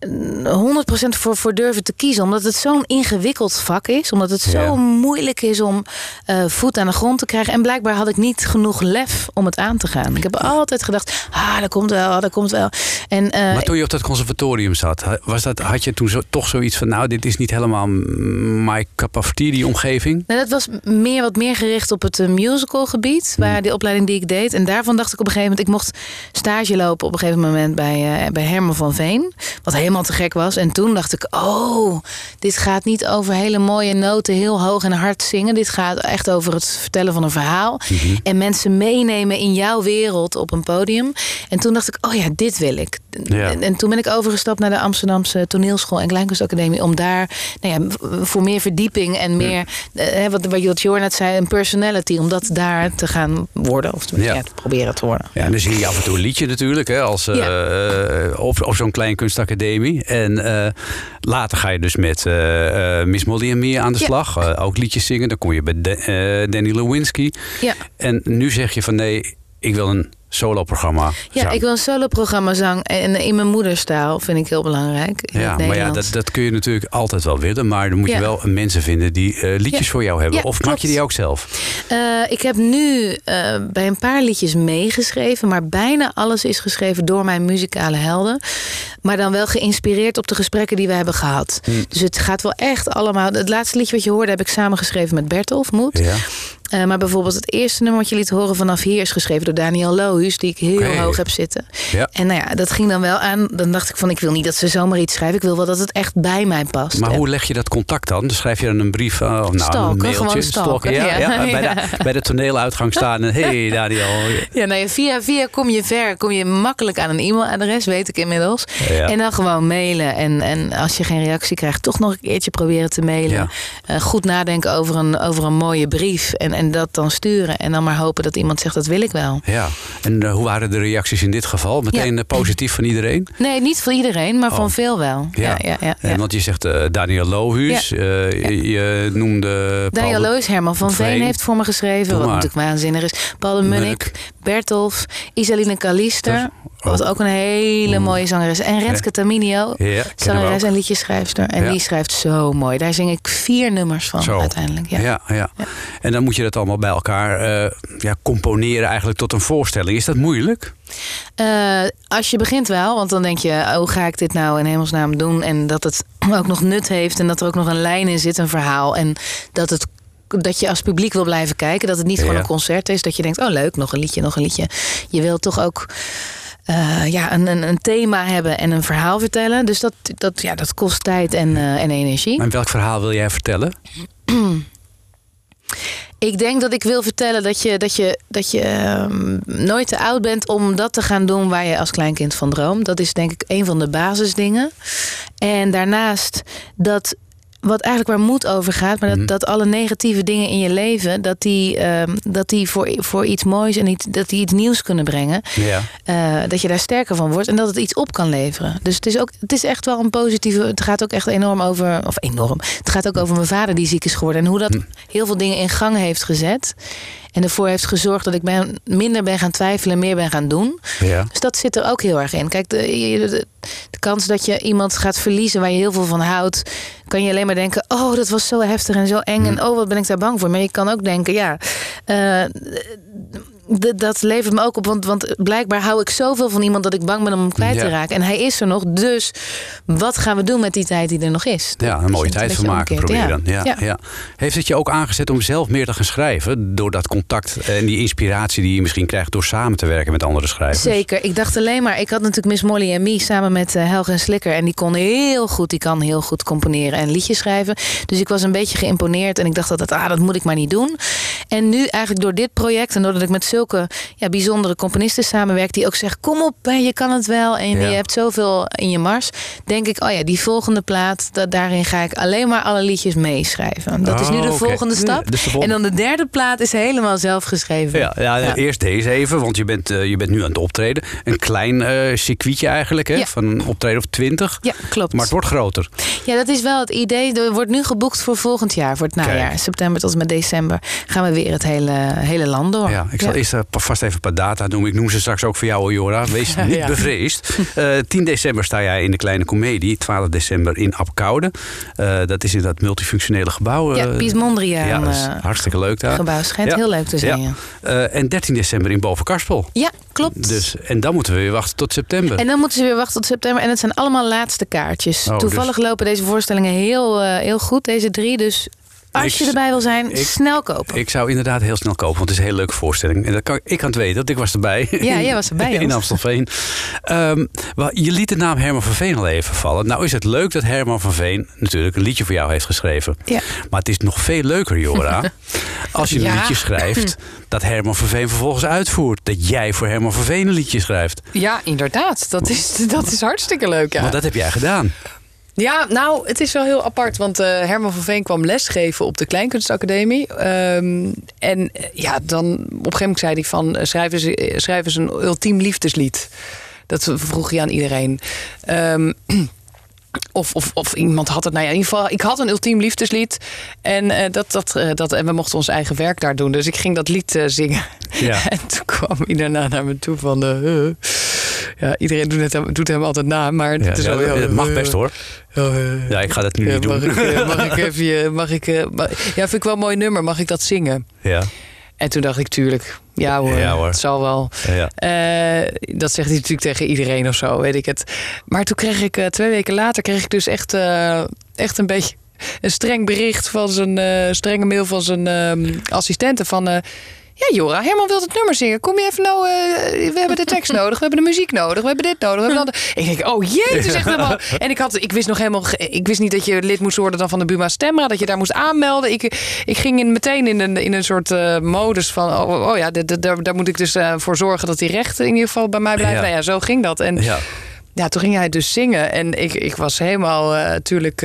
eh, 100% voor, voor durven te kiezen. Omdat het zo'n ingewikkeld vak is. Omdat het zo Ja. moeilijk is om eh, voet aan de grond te krijgen. En blijkbaar had ik niet genoeg lef om het aan te gaan. Ik heb altijd gedacht, ah, dat komt wel, dat komt wel. En, eh, maar toen je op dat conservatorium zat, was dat, had je toen zo, toch zoiets van... nou, dit is niet helemaal my cup of tea, die omgeving? Nou, dat was meer, wat meer gericht op het eh, musicalgebied, waar die opleiding die ik deed. En daarvan dacht ik op een gegeven moment, ik mocht stage lopen op een gegeven moment bij, bij Herman van Veen. Wat helemaal te gek was. En toen dacht ik, oh, dit gaat niet over hele mooie noten, heel hoog en hard zingen. Dit gaat echt over het vertellen van een verhaal. En mensen meenemen in jouw wereld op een podium. En toen dacht ik, oh ja, dit wil ik. Ja. En, en toen ben ik overgestapt naar de Amsterdamse toneelschool en Kleinkunstacademie. Om daar nou ja, voor meer verdieping en meer, eh, wat, wat Jor net zei, een personality. Om dat daar te gaan worden. Of te, Ja. te proberen te worden. Ja, en dan zie je af en toe een liedje natuurlijk, hè, als, eh, op, op zo'n klein En eh, later ga je dus met eh, eh, Miss Molly en Mia aan de Ja. slag. ook liedjes zingen. Dan kom je bij De- Danny Lewinsky. Ja. En nu zeg je van nee, ik wil een soloprogramma Ja, ik wil een soloprogramma zang. En in mijn moederstaal vind ik heel belangrijk. Ja, maar ja, dat, dat kun je natuurlijk altijd wel willen. Maar dan moet je wel mensen vinden die eh, liedjes Ja. voor jou hebben. Ja, of maak je die ook zelf? Eh, ik heb nu eh, bij een paar liedjes meegeschreven, maar bijna alles is geschreven door mijn muzikale helden. Maar dan wel geïnspireerd op de gesprekken die we hebben gehad. Hm. Dus het gaat wel echt allemaal. Het laatste liedje wat je hoorde heb ik samengeschreven met Bertolf Moed. Ja. Eh, maar bijvoorbeeld het eerste nummer wat je liet horen vanaf hier is geschreven door Daniel Lohuus, die ik heel hoog heb zitten. Ja. En nou ja, dat ging dan wel aan. Dan dacht ik van, ik wil niet dat ze zomaar iets schrijven. Ik wil wel dat het echt bij mij past. Maar En- hoe leg je dat contact dan? Schrijf je dan een brief, uh, of nou, Stalken, een mailtje. gewoon stalken, ja, ja. ja, Bij, de, bij de toneeluitgang staan en hey Daniel. Ja, nou ja, via, via kom je ver. Kom je makkelijk aan een e-mailadres, weet ik inmiddels. En dan gewoon mailen. En, en als je geen reactie krijgt, toch nog een keertje proberen te mailen. Eh, goed nadenken over een, over een mooie brief. En, en dat dan sturen. En dan maar hopen dat iemand zegt, dat wil ik wel. Ja, en uh, hoe waren de reacties in dit geval? Meteen Ja. uh, positief van iedereen? Nee, niet voor iedereen, maar Oh. van veel wel. Ja, ja, ja, ja. En want je zegt uh, Daniel Lohuus, je, je noemde... Daniel Loos, Herman van Veen Veen. heeft voor me geschreven. Wat natuurlijk waanzinnig is. Paul de Munnik. Bertolf, Isaline Kalister. Was ook een hele mooie zangeres. En Renske Taminio, Ja, zangeres en liedjeschrijfster. En Ja. die schrijft zo mooi. Daar zing ik vier nummers van Zo. uiteindelijk. Ja. Ja. Ja, En dan moet je dat allemaal bij elkaar uh, ja, componeren eigenlijk tot een voorstelling. Is dat moeilijk? Uh, als je begint wel, want dan denk je, oh, ga ik dit nou in hemelsnaam doen? En dat het ook nog nut heeft en dat er ook nog een lijn in zit, een verhaal. En dat het dat je als publiek wil blijven kijken. Dat het niet gewoon een concert is. Dat je denkt, oh leuk, nog een liedje, nog een liedje. Je wil toch ook uh, ja, een, een, een, thema hebben en een verhaal vertellen. Dus dat, dat, ja, dat kost tijd en, uh, en energie. En welk verhaal wil jij vertellen? Ik denk dat ik wil vertellen dat je, dat je, dat je um, nooit te oud bent om dat te gaan doen waar je als kleinkind van droomt. Dat is denk ik een van de basisdingen. En daarnaast dat wat eigenlijk waar moed over gaat, maar dat, Mhm. dat alle negatieve dingen in je leven, dat die, ehm, dat die voor, voor iets moois en iets, dat die iets nieuws kunnen brengen. Ja. Eh, dat je daar sterker van wordt en dat het iets op kan leveren. Dus het is, ook, het is echt wel een positieve. Het gaat ook echt enorm over. Of enorm. Het gaat ook over mijn vader die ziek is geworden. En hoe dat heel veel dingen in gang heeft gezet. En ervoor heeft gezorgd dat ik ben, minder ben gaan twijfelen en meer ben gaan doen. Ja. Dus dat zit er ook heel erg in. Kijk, de, de, de kans dat je iemand gaat verliezen waar je heel veel van houdt, kan je alleen maar denken: oh, dat was zo heftig en zo eng. En oh, wat ben ik daar bang voor. Maar je kan ook denken: ja. eh, dat levert me ook op, want, want blijkbaar hou ik zoveel van iemand dat ik bang ben om hem kwijt te raken. En hij is er nog, dus wat gaan we doen met die tijd die er nog is? Ja, een mooie tijd van maken dan. Ja, Ja. ja. Heeft het je ook aangezet om zelf meer te gaan schrijven? Door dat contact en die inspiratie die je misschien krijgt door samen te werken met andere schrijvers? Zeker. Ik dacht alleen maar, ik had natuurlijk Miss Molly en Me samen met eh, Helge en Slikker. En die kon heel goed, die kan heel goed componeren en liedjes schrijven. Dus ik was een beetje geïmponeerd en ik dacht dat, dat, ah, dat moet ik maar niet doen. En nu eigenlijk door dit project en doordat ik met zulke ja, bijzondere componisten samenwerk, die ook zeggen, kom op, je kan het wel. En Ja. je hebt zoveel in je mars. Denk ik, oh ja, die volgende plaat, dat, daarin ga ik alleen maar alle liedjes meeschrijven. Dat is nu Oh, de oké. volgende Ja, stap. dus de volgende- En dan de derde plaat is helemaal zelf geschreven. Ja, ja, Ja. eerst deze even, want je bent, eh, je bent nu aan het optreden. Een klein eh circuitje eigenlijk, hè? Van een optreden of twintig. Ja, klopt. Maar het wordt groter. Ja, dat is wel het idee. Er wordt nu geboekt voor volgend jaar, voor het najaar. Kijk. September tot en met december gaan we weer het hele, hele land door. Ja, ik zal eerst eh, pa- vast even een paar data noemen. Ik noem ze straks ook voor jou, Jora. Wees niet Ja. bevreesd. Eh 10 december sta jij in de Kleine Comedie. 12 december in Apkoude. Eh, dat is in dat multifunctionele gebouw. Ja, eh, Pies Mondriaan, Ja, dat is eh, hartstikke leuk daar. gebouw schijnt heel leuk te zijn, ja. Eh, en 13 december in Bovenkarspel. Ja, klopt. Dus, en dan moeten we weer wachten tot september. En dan moeten ze weer wachten tot september. En het zijn allemaal laatste kaartjes. Oh, Toevallig lopen deze voorstellingen heel, eh, heel goed, deze drie. Dus als Ik- je erbij wil zijn, ik- snel kopen. Ik zou inderdaad heel snel kopen, want het is een hele leuke voorstelling. En dat kan, ik kan het weten, want ik was erbij. Ja, jij was erbij, In. Amstelveen. Ehm, wel, je liet de naam Herman van Veen al even vallen. Nou is het leuk dat Herman van Veen natuurlijk een liedje voor jou heeft geschreven. Ja. Maar het is nog veel leuker, Jora, als je een Ja. liedje schrijft... dat Herman van Veen vervolgens uitvoert. Dat jij voor Herman van Veen een liedje schrijft. Ja, inderdaad. Dat is, dat is hartstikke leuk. Ja. Want dat heb jij gedaan. Ja, nou, het is wel heel apart. Want eh, Herman van Veen kwam lesgeven op de Kleinkunstacademie. Ehm, en eh, ja, dan op een gegeven moment zei hij van... eh, schrijf eens, schrijf eens een ultiem liefdeslied. Dat vroeg hij aan iedereen. Ehm, of, of, of iemand had het. Nou ja, in ieder geval, ik had een ultiem liefdeslied. En, dat, dat, dat, en we mochten ons eigen werk daar doen. Dus ik ging dat lied zingen. Ja. En toen kwam hij daarna naar me toe van... eh, eh. ja, iedereen doet, het, hem- doet hem altijd na, maar het Ja, is wel heel... het mag eh, best hoor. eh, Ja, ik ga dat nu niet doen. Mag ik, eh, mag ik even je- mag ik, eh, ja, vind ik wel een mooi nummer. Mag ik dat zingen? Ja. En toen dacht ik, tuurlijk, ja hoor, Ja, hoor. het zal wel. Ja. Eh, dat zegt hij natuurlijk tegen iedereen of zo, weet ik het. Maar toen kreeg ik, eh, twee weken later, kreeg ik dus echt, eh, echt een beetje een streng bericht van zijn, eh, strenge mail van zijn eh, assistenten van... ja, Jora, Herman wil het nummer zingen. Kom je even nou, eh, we hebben de tekst nodig, we hebben de muziek nodig, we hebben dit nodig. We hebben dat. Ik denk, oh jee, het is echt helemaal... En ik, had, ik wist nog helemaal, ik wist niet dat je lid moest worden dan van de Buma Stemra, dat je daar moest aanmelden. Ik, ik ging in, meteen in een, in een soort eh, modus van, oh, oh ja, d- d- daar, daar moet ik dus eh, voor zorgen dat die rechten in ieder geval bij mij blijven. Ja. Nou ja, zo ging dat. En Ja. ja, toen ging hij dus zingen en ik, ik was helemaal natuurlijk...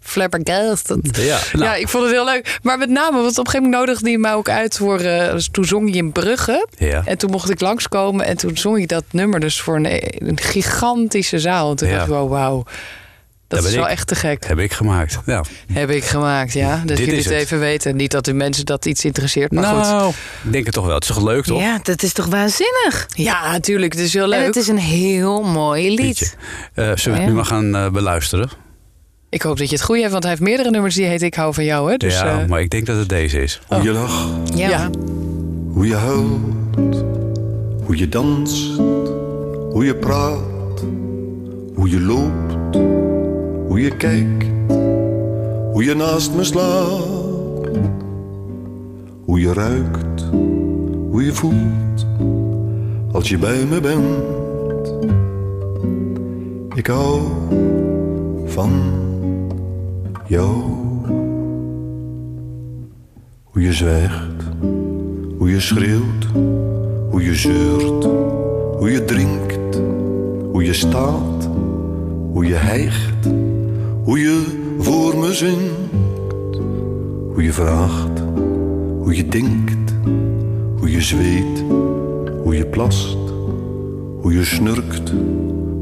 flabbergasted. Ja, nou. ja, ik vond het heel leuk. Maar met name, want op een gegeven moment nodigde hij mij ook uit voor... eh, dus toen zong hij in Brugge. Ja. En toen mocht ik langskomen. En toen zong ik dat nummer dus voor een, een gigantische zaal. En toen Ja. dacht ik, wow, wauw. Dat is wel ik. echt te gek. Heb ik gemaakt. Ja. Heb ik gemaakt, ja. Dat Dit jullie het even weten. Niet dat de mensen dat iets interesseert, maar goed. Nou, ik denk het toch wel. Het is toch leuk, toch? Ja, dat is toch waanzinnig? Ja, natuurlijk. Het is heel En leuk. het is een heel mooi lied. Liedje. Eh, zullen we het Ja. nu maar gaan eh, beluisteren? Ik hoop dat je het goed hebt, want hij heeft meerdere nummers die heet Ik hou van jou. Hè? Dus, ja, eh, maar ik denk dat het deze is. Hoe je lacht, Ja. ja. hoe je huilt, hoe je danst, hoe je praat, hoe je loopt, hoe je kijkt, hoe je naast me slaapt, hoe je ruikt, hoe je voelt als je bij me bent. Ik hou van jou. Hoe je zwijgt, hoe je schreeuwt, hoe je zeurt, hoe je drinkt, hoe je staat, hoe je hijgt, hoe je voor me zingt. Hoe je vraagt, hoe je denkt, hoe je zweet, hoe je plast, hoe je snurkt,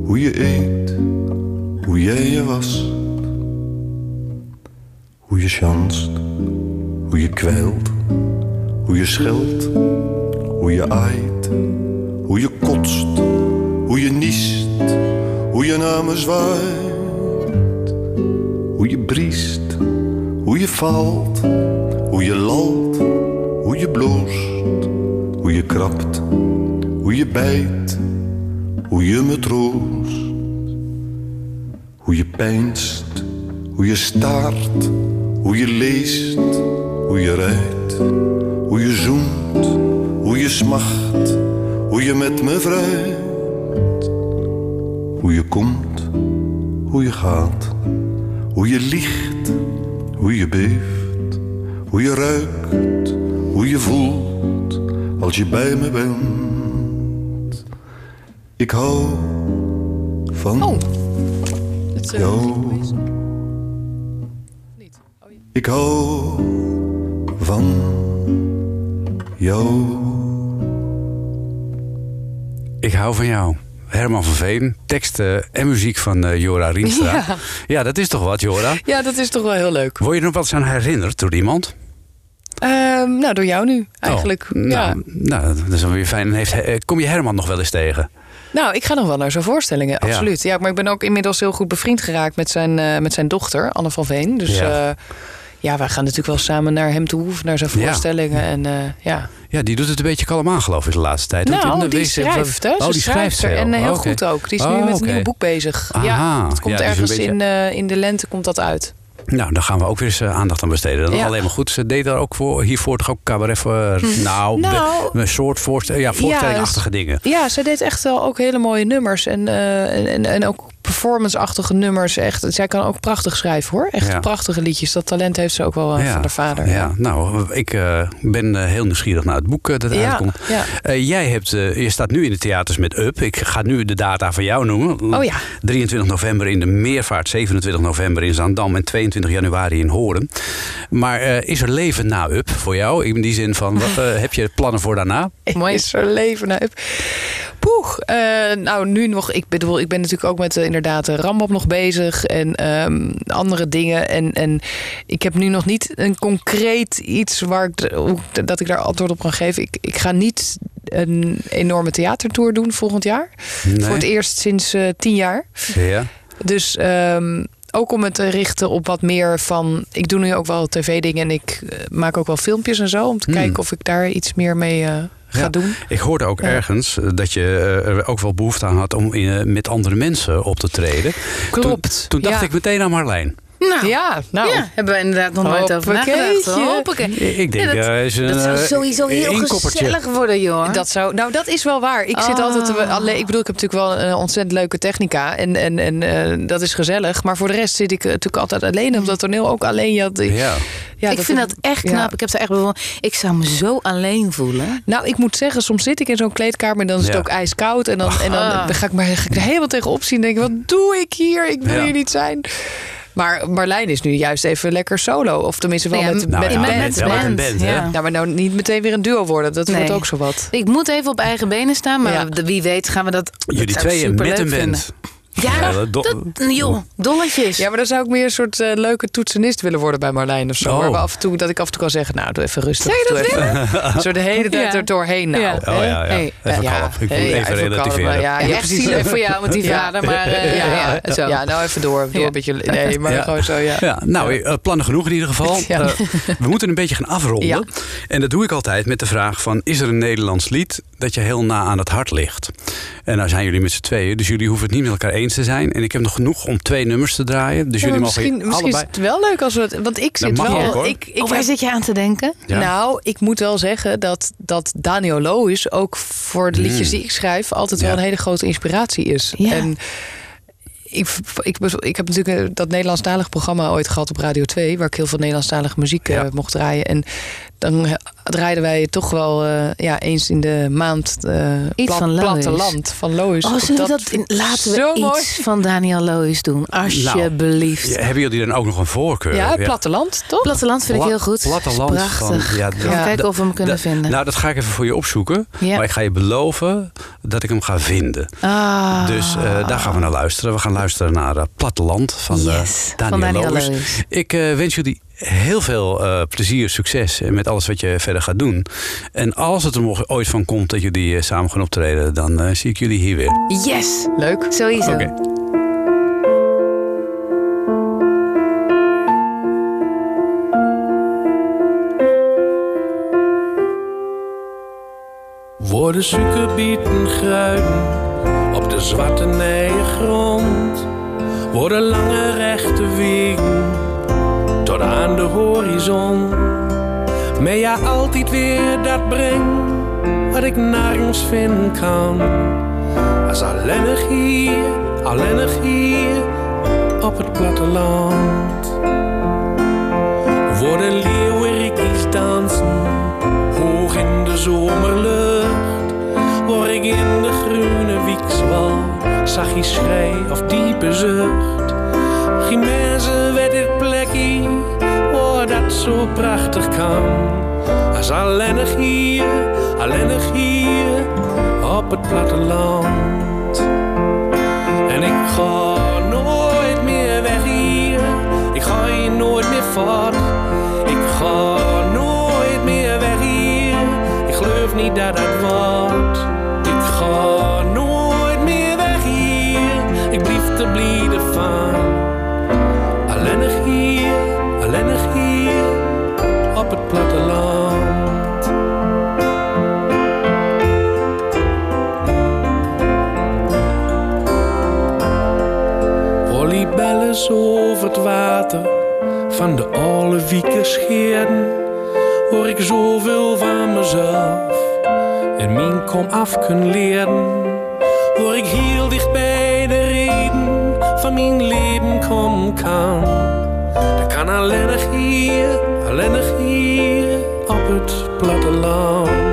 hoe je eet, hoe jij je was. Hoe je chanst, hoe je kwijlt, hoe je scheldt, hoe je aait, hoe je kotst, hoe je niest, hoe je naar me zwaait, hoe je briest, hoe je valt, hoe je lalt, hoe je bloost, hoe je krabt, hoe je bijt, hoe je me troost, hoe je pijnst, hoe je staart, hoe je leest, hoe je rijdt, hoe je zoent, hoe je smacht, hoe je met me vrijt, hoe je komt, hoe je gaat, hoe je liegt, hoe je beeft, hoe je ruikt, hoe je voelt als je bij me bent. Ik hou van jou. Ik hou van jou. Ik hou van jou. Herman van Veen, teksten en muziek van eh, Jora Rienstra. Ja. ja, dat is toch wat, Jora? Ja, dat is toch wel heel leuk. Word je er nog wat aan herinnerd door iemand? Ehm, nou, door jou nu eigenlijk. Oh, ja. nou, nou, dat is wel weer fijn. En Heeft, eh, kom je Herman nog wel eens tegen? Nou, ik ga nog wel naar zo'n voorstellingen, absoluut. Ja. maar ik ben ook inmiddels heel goed bevriend geraakt met zijn, eh, met zijn dochter, Anne van Veen. Dus Ja. Ja, ja wij gaan natuurlijk wel samen naar hem toe, of naar zijn Ja. voorstellingen. En eh, ja. Ja, die doet het een beetje kalm aan, geloof ik, de laatste tijd. Nou, die schrijft, hè? Oh, Ze die schrijft schrijft er. En eh, heel Oh, goed ook. Die is Oh, nu met oké. een nieuw boek bezig. Aha. Ja, het komt Ja, dus ergens beetje- in, eh, in de lente komt dat uit. Nou, daar gaan we ook weer eens aandacht aan besteden. Dat is Ja. alleen maar goed. Ze deed daar ook voor, hiervoor toch ook cabaret voor, eh, nou, Nou, een soort voorstel, ja, voorstellingachtige dingen. Ja, zij deed echt wel ook hele mooie nummers. En, en, en, en ook performance-achtige nummers. Echt, zij kan ook prachtig schrijven hoor. Echt Ja. prachtige liedjes. Dat talent heeft ze ook wel eh, van haar vader. Ja, nou, ik eh, ben eh, heel nieuwsgierig naar het boek dat Ja, uitkomt. ja. Eh, jij hebt, eh, je staat nu in de theaters met Up. Ik ga nu de data van jou noemen. Oh ja. 23 november in de Meervaart, 27 november in Zaandam en 22 januari in Hoorn. Maar eh, is er leven na Up voor jou? In die zin van, wat, heb je plannen voor daarna? Mooi. Is er leven naar up. Poeg. eh, nou, nu nog. Ik bedoel, ik ben natuurlijk ook met eh, inderdaad eh, Rambam nog bezig. En ehm, andere dingen. En, en ik heb nu nog niet een concreet iets waar ik, dat ik daar antwoord op kan geven. Ik, ik ga niet een enorme theatertour doen volgend jaar. Nee. Voor het eerst sinds eh, tien jaar. Ja. Dus ehm, ook om het te richten op wat meer van. Ik doe nu ook wel tv-dingen en ik maak ook wel filmpjes en zo. Om te Hmm. kijken of ik daar iets meer mee ga Ja. doen. Ik hoorde ook ergens eh, dat je eh, er ook wel behoefte aan had om in, eh, met andere mensen op te treden. Klopt, Toen, toen dacht ik meteen aan Marlijn. Nou, ja, nou. ja, hebben we inderdaad nog nooit over nagedacht. Hoppakee. Ik denk, Ja, dat, eh, is een, dat zou eh, sowieso heel gezellig worden, joh. Dat zou, nou, dat is wel waar. Ik zit Oh. altijd te- alleen. Ik bedoel, ik heb natuurlijk wel een ontzettend leuke technica. En, en, en eh, dat is gezellig. Maar voor de rest zit ik eh, natuurlijk altijd alleen op dat toneel. Ook alleen. Ja, ik- Ja. ja, ik vind dat echt ja. knap. Ik heb ze echt. Ik zou me zo alleen voelen. Nou, ik moet zeggen, soms zit ik in zo'n kleedkamer en dan is het ook ijskoud. En dan, en dan, Ah. dan ga ik maar ga ik er helemaal tegenop zien. En denk ik, wat doe ik hier? Ik wil Ja. hier niet zijn. Maar Marlijn is nu juist even lekker solo. Of tenminste wel Ja, met, Nou met ja, band. met een band, ja. Ja, maar nou niet meteen weer een duo worden. Dat wordt ook zo wat. Ik moet even op eigen benen staan, maar wie weet gaan we dat. dat Jullie ik tweeën met een band. vinden. Ja, Ja, dat do- dat, joh, dolletjes. Ja, maar dan zou ik meer een soort eh, leuke toetsenist willen worden bij Marlijn of zo. Oh. Waar we af en toe, dat ik af en toe kan zeggen, nou, doe even rustig. Doe even, zo de hele tijd Ja. er doorheen nou. Ja. Oh ja, ja. Hey, Even ja. kalm. Ik moet Hey, ja, even even relativeren. kalm, ja. Ja, Ja, echt zielig voor jou met die Ja. vader, maar eh, ja, ja, zo. Ja, nou even door. Door Ja. een beetje. Nee, maar Ja. gewoon zo, ja. Ja, nou, eh, plannen genoeg in ieder geval. Ja. We moeten een beetje gaan afronden. Ja. En dat doe ik altijd met de vraag van... is er een Nederlands lied dat je heel na aan het hart ligt? En nou zijn jullie met z'n tweeën, dus jullie hoeven het niet met elkaar eens te zijn. En ik heb nog genoeg om twee nummers te draaien. Dus Ja, jullie mogen misschien, misschien allebei... is het wel leuk als we het. Want ik zit wel. ook, ik, ik Of waar heb- zit je aan te denken? Ja. Nou, ik moet wel zeggen dat, dat Daniel Loos ook voor de liedjes Mm. die ik schrijf altijd Ja. wel een hele grote inspiratie is. Ja. En ik, ik, ik heb natuurlijk eh, dat Nederlandstalig programma ooit gehad op Radio 2, waar ik heel veel Nederlandstalige muziek eh, mocht draaien. En dan eh, draaiden wij toch wel eh, ja, eens in de maand eh Iets van Lois. platteland van Lois. Oh, zullen we dat, laten we zo iets mooi. van Daniel Lois doen? Alsjeblieft. Ja, hebben jullie dan ook nog een voorkeur? Ja, platteland, toch? Platteland vind ik heel goed. Platteland Prachtig. van. Ja, ga kijken of we hem kunnen vinden. Nou, dat ga ik even voor je opzoeken. Ja. Maar ik ga je beloven dat ik hem ga vinden. Ah. Dus eh, daar gaan we naar luisteren. We gaan luisteren naar eh, Platteland van, eh, Yes, Daniel, van Daniel Loos. Loos. Ik eh, wens jullie heel veel eh, plezier, succes met alles wat je verder gaat doen. En als het er nog ooit van komt dat jullie samen gaan optreden, dan eh, zie ik jullie hier weer. Yes. Leuk. Sowieso. Oké. Worden suikerbieten gruiden op de zwarte grond. Worden lange rechte wegen tot aan de horizon. Maar ja, altijd weer dat brengt wat ik nergens vinden kan. Als alleenig hier, alleenig hier op het platteland. Worden leeuwerikjes dansen, hoog in de zomerlucht. Word ik in de groene wiekswal, zag je schrei of diepe zucht. Geen mensen weet dit plekje, waar dat zo prachtig kan. Als alleenig hier, alleenig hier op het platteland. En ik ga nooit meer weg hier, ik ga hier nooit meer voort. Ik ga nooit meer weg hier, ik geloof niet dat dat wordt. Olibellen over het water van de oude wieken scheerden, hoor ik zoveel van mezelf en mijn kom af kunnen leren. Hoor ik heel dicht bij de reden van mijn leven komen kan. Dat kan alleenig hier, alleenig hier op het platteland.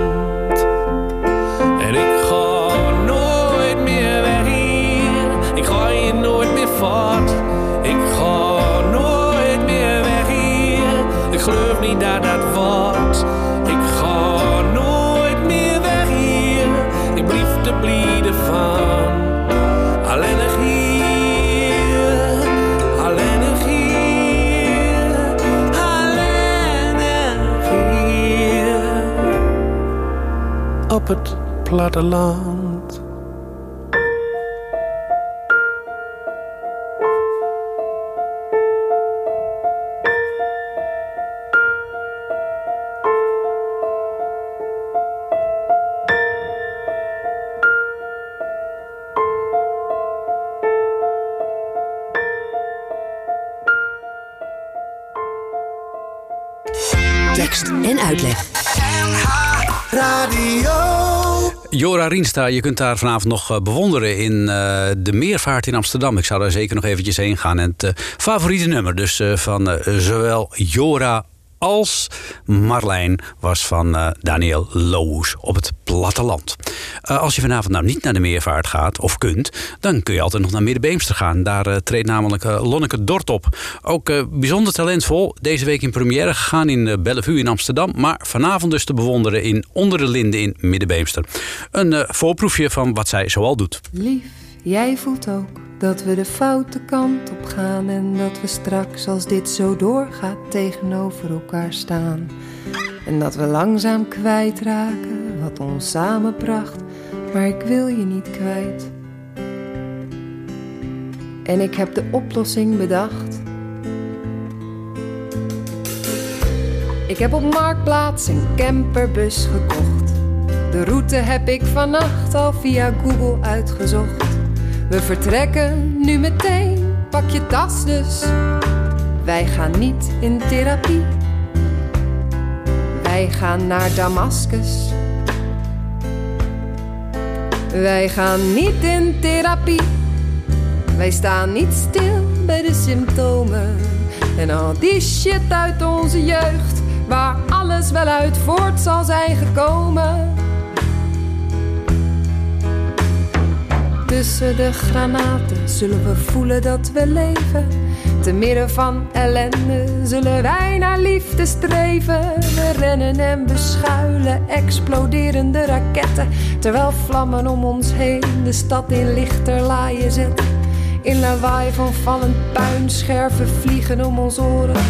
Op het platteland. Je kunt daar vanavond nog eh, bewonderen in eh, de Meervaart in Amsterdam. Ik zou daar zeker nog eventjes heen gaan. En het eh, favoriete nummer dus van zowel Jora als Marlijn was van eh, Daniel Loos op het platteland. Eh, als je vanavond nou niet naar de Meervaart gaat of kunt, dan kun je altijd nog naar Middenbeemster gaan. Daar eh, treedt namelijk Lonneke Dort op. Ook bijzonder talentvol. Deze week in première gegaan in Bellevue in Amsterdam. Maar vanavond dus te bewonderen in Onder de Linden in Middenbeemster. Een voorproefje van wat zij zoal doet. Lief, jij voelt ook dat we de foute kant op gaan en dat we straks als dit zo doorgaat tegenover elkaar staan. En dat we langzaam kwijtraken wat ons samenbracht, maar ik wil je niet kwijt. En ik heb de oplossing bedacht. Ik heb op Marktplaats een camperbus gekocht. De route heb ik vannacht al via Google uitgezocht. We vertrekken nu meteen, pak je tas dus. Wij gaan niet in therapie. Wij gaan naar Damascus. Wij gaan niet in therapie. Wij staan niet stil bij de symptomen en al die shit uit onze jeugd, waar alles wel uit voort zal zijn gekomen. Tussen de granaten zullen we voelen dat we leven. Te midden van ellende zullen wij naar liefde streven. We rennen en beschuilen exploderende raketten. Terwijl vlammen om ons heen de stad in lichterlaaien zetten. In lawaai van vallend puin, scherven vliegen om ons oren.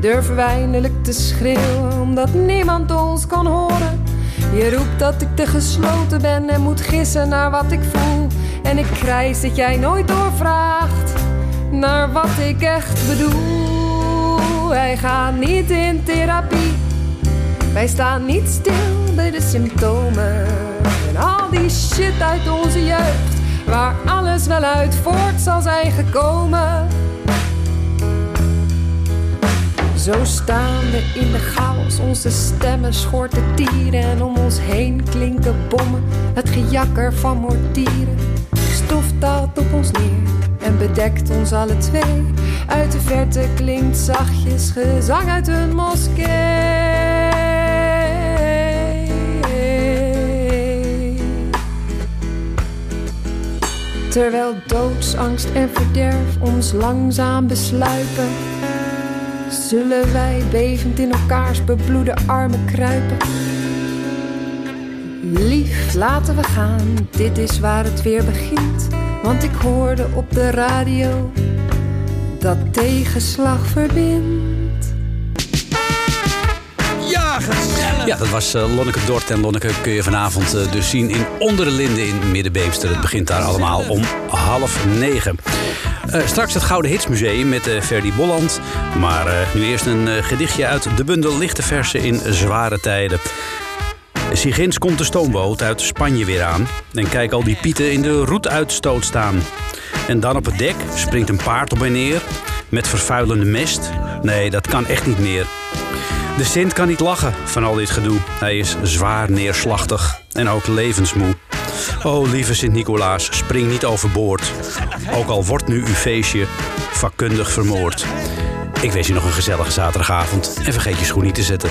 Durven wij eindelijk te schreeuwen, omdat niemand ons kan horen. Je roept dat ik te gesloten ben en moet gissen naar wat ik voel. En ik krijs dat jij nooit doorvraagt naar wat ik echt bedoel. Wij gaan niet in therapie, wij staan niet stil bij de symptomen. En al die shit uit onze jeugd, waar alles wel uit voort zal zijn gekomen. Zo staan we in de chaos, onze stemmen schorten tieren en om ons heen klinken bommen, het gejakker van mortieren. Stof daalt op ons neer en bedekt ons alle twee. Uit de verte klinkt zachtjes gezang uit een moskee. Terwijl doodsangst en verderf ons langzaam besluipen, zullen wij bevend in elkaars bebloede armen kruipen. Lief, laten we gaan, dit is waar het weer begint. Want ik hoorde op de radio dat tegenslag verbindt. Ja, gezellig. Ja, dat was uh, Lonneke Dort. En Lonneke kun je vanavond uh, dus zien in Onder de Linden in Middenbeemster. Het begint daar allemaal om half negen. Uh, straks het Gouden Hitsmuseum met Ferdy Bolland. Maar nu eerst een gedichtje uit de bundel Lichte Versen in Zware Tijden. Sigins komt de stoomboot uit Spanje weer aan. En kijk al die pieten in de roetuitstoot staan. En dan op het dek springt een paard op en neer. Met vervuilende mest. Nee, dat kan echt niet meer. De Sint kan niet lachen van al dit gedoe. Hij is zwaar neerslachtig en ook levensmoe. O lieve Sint-Nicolaas, spring niet overboord. Ook al wordt nu uw feestje vakkundig vermoord. Ik wens je nog een gezellige zaterdagavond en vergeet je schoen niet te zetten.